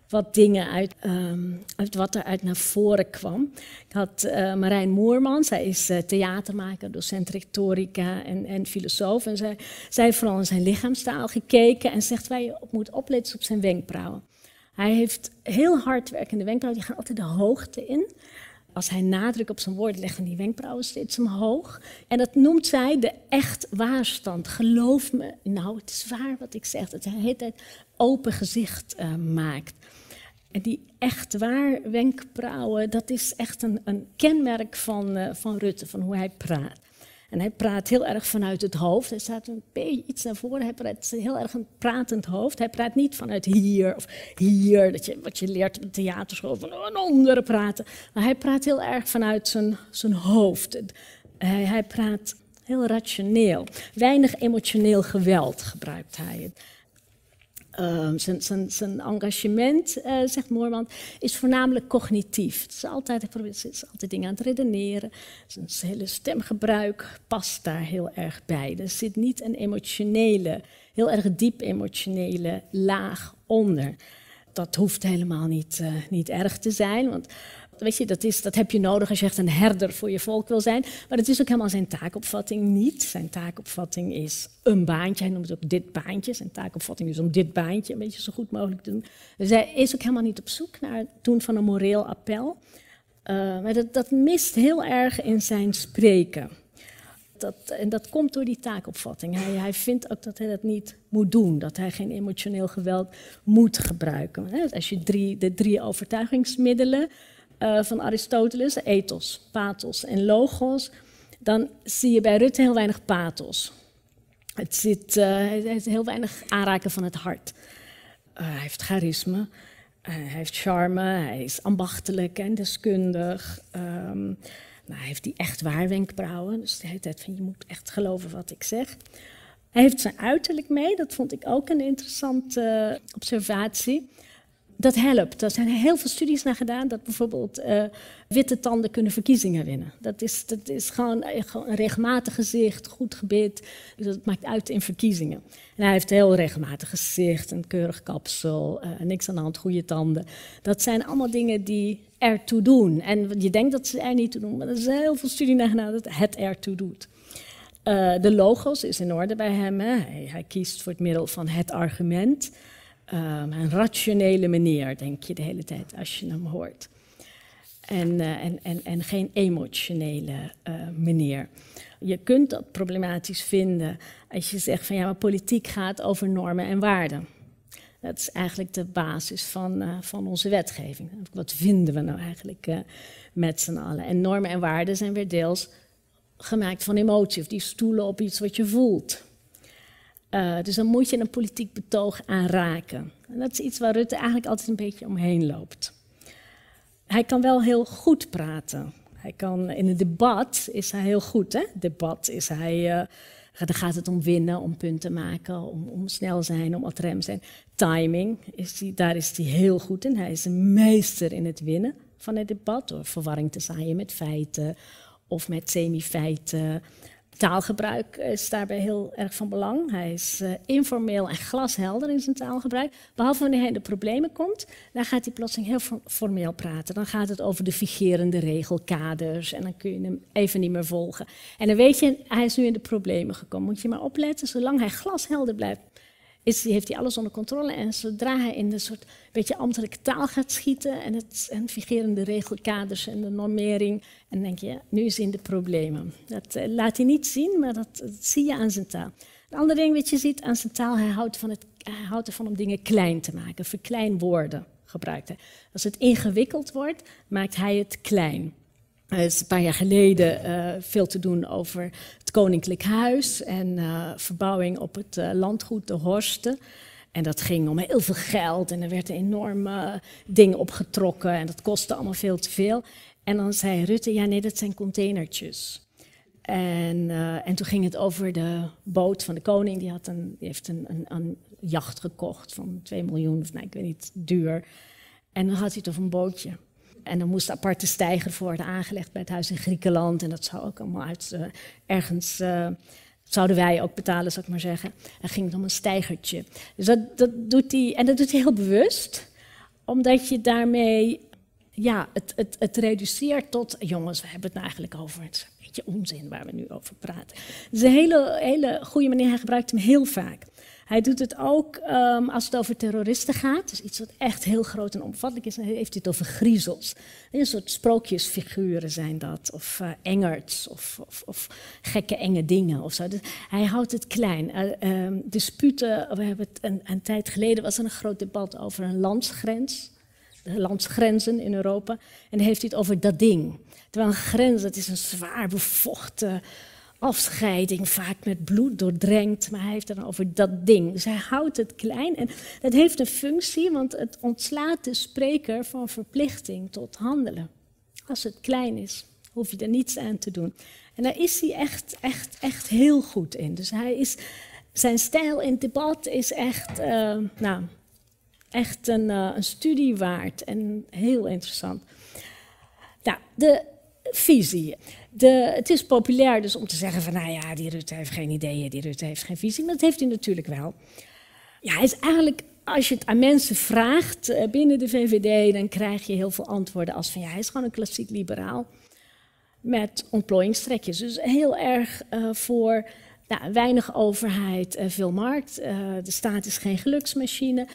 wat dingen uit, ehm, uit wat er uit naar voren kwam. Ik had uh, Marijn Moerman, zij is uh, theatermaker, docent retorica en, en filosoof. En zij, zij heeft vooral naar zijn lichaamstaal gekeken en zegt op moet opletten op zijn wenkbrauwen. Hij heeft heel hard werkende wenkbrauwen, die gaan altijd de hoogte in. Als hij nadruk op zijn woorden legt, die wenkbrauwen steeds omhoog. En dat noemt zij de echt waarstand. Geloof me, nou, het is waar wat ik zeg. Dat hij de hele tijd open gezicht uh, maakt. En die echt waar wenkbrauwen, dat is echt een, een kenmerk van, uh, van Rutte, van hoe hij praat. En hij praat heel erg vanuit het hoofd. Hij staat een beetje iets naar voren. Hij praat heel erg een pratend hoofd. Hij praat niet vanuit hier of hier, dat je, wat je leert op de theaterschool, van een andere praten. Maar hij praat heel erg vanuit zijn, zijn hoofd. Hij, hij praat heel rationeel. Weinig emotioneel geweld gebruikt hij. Uh, zijn, engagement, uh, zegt Moorman, is voornamelijk cognitief. Het is altijd, probeert is altijd dingen aan het redeneren. Zijn hele stemgebruik past daar heel erg bij. Er zit niet een emotionele, heel erg diep emotionele laag onder. Dat hoeft helemaal niet, uh, niet erg te zijn, want Weet je, dat, is, dat heb je nodig als je echt een herder voor je volk wil zijn. Maar dat is ook helemaal zijn taakopvatting niet. Zijn taakopvatting is een baantje. Hij noemt het ook dit baantje. Zijn taakopvatting is om dit baantje een beetje zo goed mogelijk te doen. Dus hij is ook helemaal niet op zoek naar het doen van een moreel appel. Uh, maar dat, dat mist heel erg in zijn spreken. Dat, en dat komt door die taakopvatting. Hij, hij, vindt ook dat hij dat niet moet doen, dat hij geen emotioneel geweld moet gebruiken. Als je drie, de drie overtuigingsmiddelen uh, van Aristoteles, ethos, pathos en logos, dan zie je bij Rutte heel weinig pathos. Het zit uh, hij heeft heel weinig aanraken van het hart. Uh, hij heeft charisme, hij heeft charme, hij is ambachtelijk en deskundig. Nou, hij heeft die echt waar wenkbrauwen, dus de hele tijd van je moet echt geloven wat ik zeg. Hij heeft zijn uiterlijk mee, dat vond ik ook een interessante observatie dat helpt. Er zijn heel veel studies naar gedaan dat bijvoorbeeld uh, witte tanden kunnen verkiezingen winnen. Dat is, is gewoon, uh, gewoon, een regelmatig gezicht, goed gebit. Dus dat maakt uit in verkiezingen. En hij heeft een heel regelmatig gezicht, een keurig kapsel, uh, niks aan de hand, goede tanden. Dat zijn allemaal dingen die ertoe doen. En je denkt dat ze er niet toe doen, maar er is heel veel studie naar gedaan dat het ertoe doet. de logos is in orde bij hem. Hij, hij kiest voor het middel van het argument. Um, een rationele manier, denk je de hele tijd als je hem hoort. En, uh, en, en, en geen emotionele uh, manier. Je kunt dat problematisch vinden als je zegt van ja, maar politiek gaat over normen en waarden. Dat is eigenlijk de basis van, uh, van onze wetgeving. Wat vinden we nou eigenlijk met z'n allen? En normen en waarden zijn weer deels gemaakt van emotie, of die stoelen op iets wat je voelt. Uh, dus dan moet je een politiek betoog aanraken. En dat is iets waar Rutte eigenlijk altijd een beetje omheen loopt. Hij kan wel heel goed praten. Hij kan, in een debat is hij heel goed. Hè? Debat is hij. Uh, dan gaat het om winnen, om punten maken, om, om snel zijn, om at rem zijn. Timing, is daar is hij heel goed in. Hij is een meester in het winnen van het debat. Door verwarring te zaaien met feiten of met semi-feiten. Taalgebruik is daarbij heel erg van belang. Hij is uh, informeel en glashelder in zijn taalgebruik. Behalve wanneer hij in de problemen komt, dan gaat hij plotseling heel formeel praten. Dan gaat het over de figerende regelkaders en dan kun je hem even niet meer volgen. En dan weet je, hij is nu in de problemen gekomen. Moet je maar opletten, zolang hij glashelder blijft, is, heeft hij alles onder controle. En zodra hij in een soort beetje ambtelijke taal gaat schieten en het en figerende regelkaders en de normering, en denk je, nu is in de problemen. Dat uh, laat hij niet zien, maar dat, dat, zie je aan zijn taal. Een ander ding wat je ziet aan zijn taal, hij houdt, van het, hij houdt ervan om dingen klein te maken, verkleinwoorden gebruikt hij. Als het ingewikkeld wordt, maakt hij het klein. Er is een paar jaar geleden uh, veel te doen over het Koninklijk Huis en uh, verbouwing op het landgoed De Horsten. En dat ging om heel veel geld en er werden enorme dingen opgetrokken en dat kostte allemaal veel te veel. En dan zei Rutte, ja nee, dat zijn containertjes. En, en toen ging het over de boot van de koning, die, had een, die heeft een, een, een jacht gekocht van 2 miljoen, of nee, ik weet niet, duur. En dan had hij het over een bootje. En er moest aparte stijger voor worden aangelegd bij het huis in Griekenland. En dat zou ook allemaal uit uh, ergens. Uh, zouden wij ook betalen, zou ik maar zeggen. En ging het om een stijgertje. Dus dat, dat doet hij, en dat doet hij heel bewust. omdat je daarmee ja, het, het, het reduceert tot. Jongens, we hebben het nou eigenlijk over. Het is een beetje onzin waar we nu over praten. Het is een hele, hele goede manier. Hij gebruikt hem heel vaak. Hij doet het ook um, als het over terroristen gaat. Dus iets wat echt heel groot en omvattelijk is. Dan heeft hij het over griezels. Een soort sprookjesfiguren zijn dat. Of uh, engerts. Of, of, of, gekke enge dingen of zo. Dus hij houdt het klein. Uh, um, disputen. We hebben het een, een tijd geleden was er een groot debat over een landsgrens landsgrenzen in Europa. En dan heeft hij het over dat ding. Terwijl een grens, dat is een zwaar bevochten afscheiding, vaak met bloed doordrenkt. Maar hij heeft het over dat ding. Dus hij houdt het klein. En dat heeft een functie, want het ontslaat de spreker van verplichting tot handelen. Als het klein is, hoef je er niets aan te doen. En daar is hij echt, echt, echt heel goed in. Dus hij is, zijn stijl in debat is echt, uh, nou, echt een, uh, een studie waard en heel interessant. Nou, de visie. De, het is populair dus om te zeggen van, nou ja, die Rutte heeft geen ideeën, die Rutte heeft geen visie. Maar dat heeft hij natuurlijk wel. Ja, hij is eigenlijk, als je het aan mensen vraagt uh, binnen de VVD, dan krijg je heel veel antwoorden als van, ja, hij is gewoon een klassiek liberaal met ontplooiingstrekjes. Dus heel erg uh, voor nou, weinig overheid, veel markt. de staat is geen geluksmachine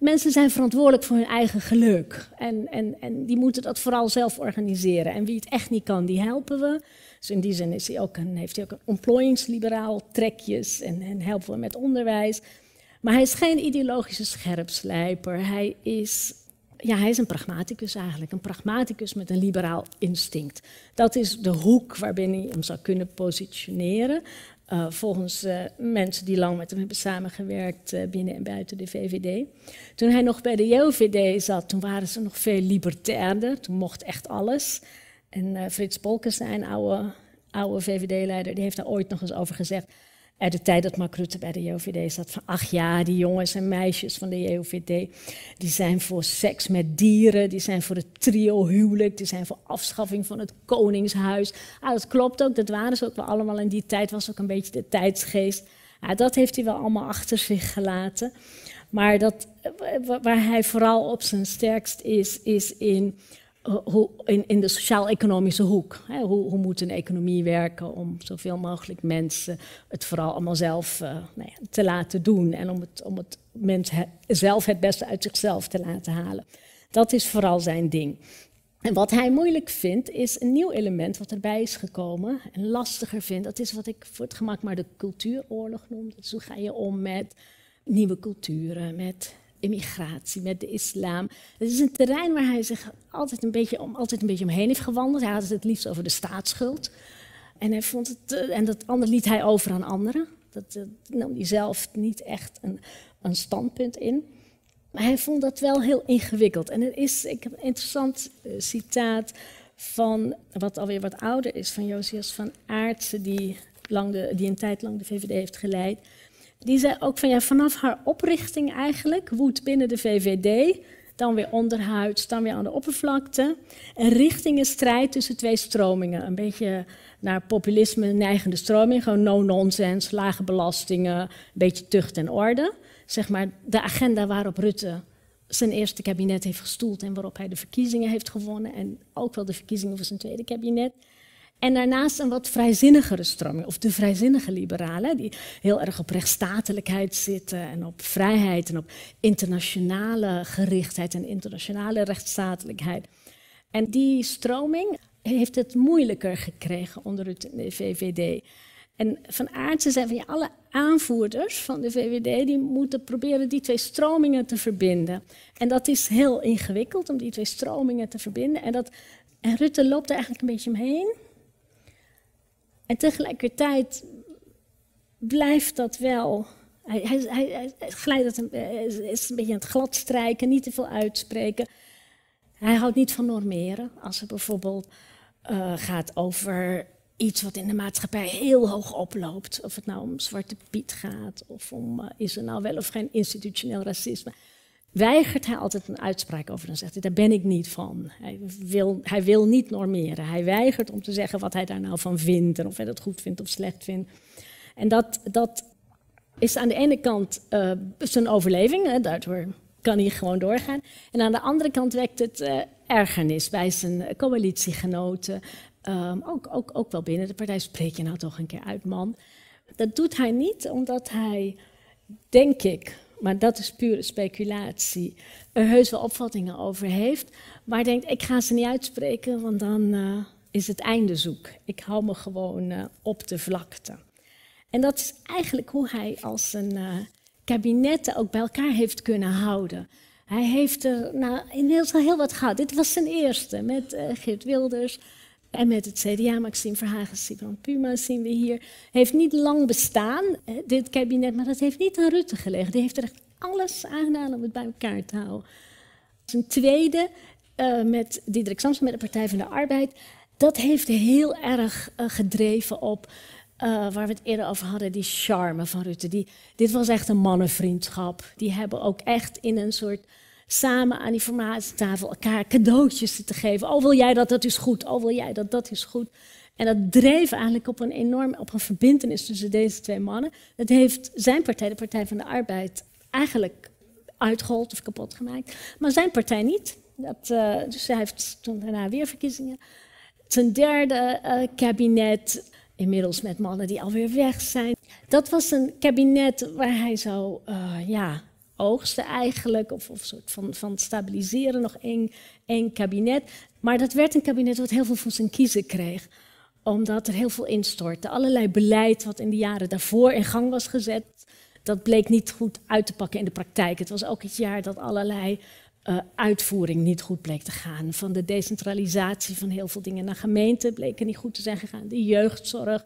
mensen zijn verantwoordelijk voor hun eigen geluk. En, en, en die moeten dat vooral zelf organiseren. En wie het echt niet kan, die helpen we. Dus in die zin is hij ook een, heeft hij ook een ontplooiingsliberaal trekjes en, en helpen we met onderwijs. Maar hij is geen ideologische scherpslijper. Hij is, ja, hij is een pragmaticus eigenlijk. Een pragmaticus met een liberaal instinct. Dat is de hoek waarbinnen hij hem zou kunnen positioneren. Uh, volgens uh, mensen die lang met hem hebben samengewerkt uh, binnen en buiten de VVD. Toen hij nog bij de JOVD zat, toen waren ze nog veel libertairder. Toen mocht echt alles. En Frits Polkestein, oude, oude VVD-leider, die heeft daar ooit nog eens over gezegd uit de tijd dat Mark Rutte bij de JOVD zat. Van ach ja, die jongens en meisjes van de JOVD, die zijn voor seks met dieren, die zijn voor het trio-huwelijk, die zijn voor afschaffing van het koningshuis. Ah, dat klopt ook, dat waren ze ook wel allemaal. In die tijd was ook een beetje de tijdsgeest. Ah, dat heeft hij wel allemaal achter zich gelaten. Maar dat, waar hij vooral op zijn sterkst is, is in hoe, in, in, de sociaal-economische hoek. Hè, hoe, hoe, moet een economie werken om zoveel mogelijk mensen het vooral allemaal zelf uh, nou ja, te laten doen en om het, om het mensen zelf het beste uit zichzelf te laten halen. Dat is vooral zijn ding. En wat hij moeilijk vindt, is een nieuw element wat erbij is gekomen en lastiger vindt. Dat is wat ik voor het gemak maar de cultuuroorlog noem. Dus hoe ga je om met nieuwe culturen, met immigratie, met de islam. Het is een terrein waar hij zich altijd een beetje, om, altijd een beetje omheen heeft gewandeld. Hij had het het liefst over de staatsschuld. En, hij vond het, uh, en dat andere liet hij over aan anderen. Dat uh, nam hij zelf niet echt een, een standpunt in. Maar hij vond dat wel heel ingewikkeld. En er is, ik heb een interessant uh, citaat van, wat alweer wat ouder is, van Josias van Aartsen, die, lang de, die een tijd lang de VVD heeft geleid. Die zei ook van ja, vanaf haar oprichting eigenlijk woedt binnen de VVD, dan weer onderhuids, dan weer aan de oppervlakte, een richting strijd tussen twee stromingen. Een beetje naar populisme neigende stroming, gewoon no-nonsense, lage belastingen, een beetje tucht en orde. Zeg maar de agenda waarop Rutte zijn eerste kabinet heeft gestoeld en waarop hij de verkiezingen heeft gewonnen en ook wel de verkiezingen voor zijn tweede kabinet. En daarnaast een wat vrijzinnigere stroming, of de vrijzinnige liberalen, die heel erg op rechtsstatelijkheid zitten en op vrijheid en op internationale gerichtheid en internationale rechtsstatelijkheid. En die stroming heeft het moeilijker gekregen onder het VVD. En van Aartsen zei van ja, alle aanvoerders van de VVD die moeten proberen die twee stromingen te verbinden. En dat is heel ingewikkeld om die twee stromingen te verbinden. En, dat, en Rutte loopt er eigenlijk een beetje omheen. En tegelijkertijd blijft dat wel. Hij, hij, hij, glijdt een, is een beetje aan het gladstrijken, niet te veel uitspreken. Hij houdt niet van normeren. Als het bijvoorbeeld uh, gaat over iets wat in de maatschappij heel hoog oploopt. Of het nou om Zwarte Piet gaat, of om uh, is er nou wel of geen institutioneel racisme weigert hij altijd een uitspraak over. Dan zegt hij, daar ben ik niet van. Hij wil, hij wil niet normeren. Hij weigert om te zeggen wat hij daar nou van vindt en of hij dat goed vindt of slecht vindt. En dat, dat is aan de ene kant uh, zijn overleving. Hè. Daardoor kan hij gewoon doorgaan. En aan de andere kant wekt het uh, ergernis bij zijn coalitiegenoten. Um, ook, ook, ook wel binnen de partij. Spreek je nou toch een keer uit, man. Dat doet hij niet omdat hij, denk ik, maar dat is pure speculatie, er heus wel opvattingen over heeft. Maar denkt, ik ga ze niet uitspreken, want dan uh, is het einde zoek. Ik hou me gewoon uh, op de vlakte. En dat is eigenlijk hoe hij als een uh, ook bij elkaar heeft kunnen houden. Hij heeft er nou, inmiddels al heel wat gehad. Dit was zijn eerste met Geert Wilders. En met het CDA, Maxime Verhagen, Sibrand Puma zien we hier. Heeft niet lang bestaan, dit kabinet, maar dat heeft niet aan Rutte gelegen. Die heeft er echt alles aan gedaan om het bij elkaar te houden. Zijn tweede, uh, met Diederik Samson, met de Partij van de Arbeid. Dat heeft heel erg uh, gedreven op, uh, waar we het eerder over hadden, die charme van Rutte. Die, dit was echt een mannenvriendschap. Die hebben ook echt in een soort samen aan die formatietafel elkaar cadeautjes te geven. Oh, wil jij dat, dat is goed. Oh, wil jij dat, dat is goed. En dat dreef eigenlijk op een enorm, op een verbindenis tussen deze twee mannen. Dat heeft zijn partij, de Partij van de Arbeid, eigenlijk uitgehold of kapot gemaakt. Maar zijn partij niet. Dat, uh, dus hij heeft toen daarna weer verkiezingen. Zijn derde uh, kabinet, inmiddels met mannen die alweer weg zijn. Dat was een kabinet waar hij zou, uh, ja, oogsten eigenlijk, of, of soort van, van stabiliseren, nog één, kabinet. Maar dat werd een kabinet wat heel veel van zijn kiezen kreeg omdat er heel veel instortte. Allerlei beleid wat in de jaren daarvoor in gang was gezet, dat bleek niet goed uit te pakken in de praktijk. Het was ook het jaar dat allerlei uh, uitvoering niet goed bleek te gaan. Van de decentralisatie van heel veel dingen naar gemeenten bleek er niet goed te zijn gegaan. De jeugdzorg,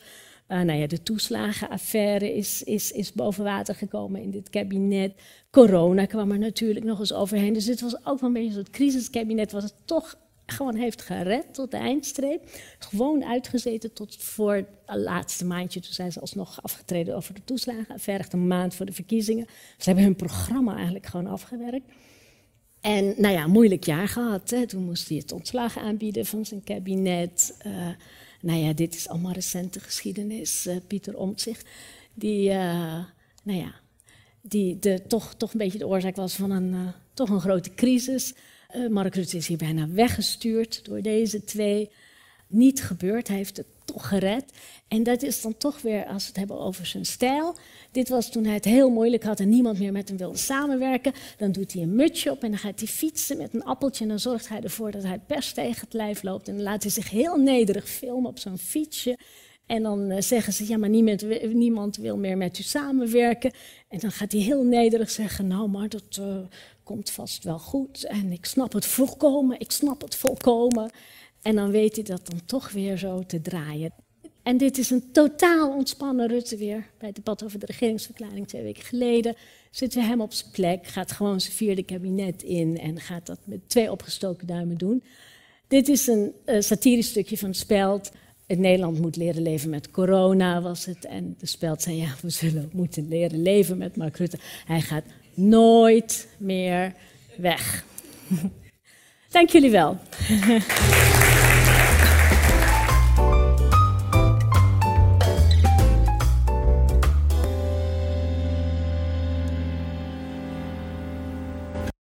uh, nou ja, de toeslagenaffaire is, is, is boven water gekomen in dit kabinet. Corona kwam er natuurlijk nog eens overheen. Dus dit was ook wel een beetje soort crisiskabinet, wat het toch gewoon heeft gered tot de eindstreep. Gewoon uitgezeten tot voor het laatste maandje. Toen zijn ze alsnog afgetreden over de toeslagenaffaire. Een maand voor de verkiezingen. Ze hebben hun programma eigenlijk gewoon afgewerkt. En nou ja, moeilijk jaar gehad. Hè. Toen moest hij het ontslag aanbieden van zijn kabinet. Uh, nou ja, dit is allemaal recente geschiedenis. Uh, Pieter Omtzigt, die, uh, nou ja, die de, toch, toch een beetje de oorzaak was van een, uh, toch een grote crisis. Mark Rutte is hier bijna weggestuurd door deze twee. Niet gebeurd, hij heeft het toch gered. En dat is dan toch weer, als we het hebben over zijn stijl. Dit was toen hij het heel moeilijk had en niemand meer met hem wilde samenwerken. Dan doet hij een mutsje op en dan gaat hij fietsen met een appeltje. En dan zorgt hij ervoor dat hij pers tegen het lijf loopt. En dan laat hij zich heel nederig filmen op zo'n fietsje. En dan uh, zeggen ze, ja, maar niemand, niemand, wil meer met u samenwerken. En dan gaat hij heel nederig zeggen, nou, maar dat uh, komt vast wel goed. En ik snap het volkomen, ik snap het volkomen. En dan weet hij dat dan toch weer zo te draaien. En dit is een totaal ontspannen Rutte weer. Bij het debat over de regeringsverklaring twee weken geleden zitten we hem op zijn plek, gaat gewoon zijn vierde kabinet in en gaat dat met twee opgestoken duimen doen. Dit is een uh, satirisch stukje van Speld. Het Nederland moet leren leven met corona, was het. En de Speld zei, ja, we zullen moeten leren leven met Mark Rutte. Hij gaat nooit meer weg. Dank jullie wel.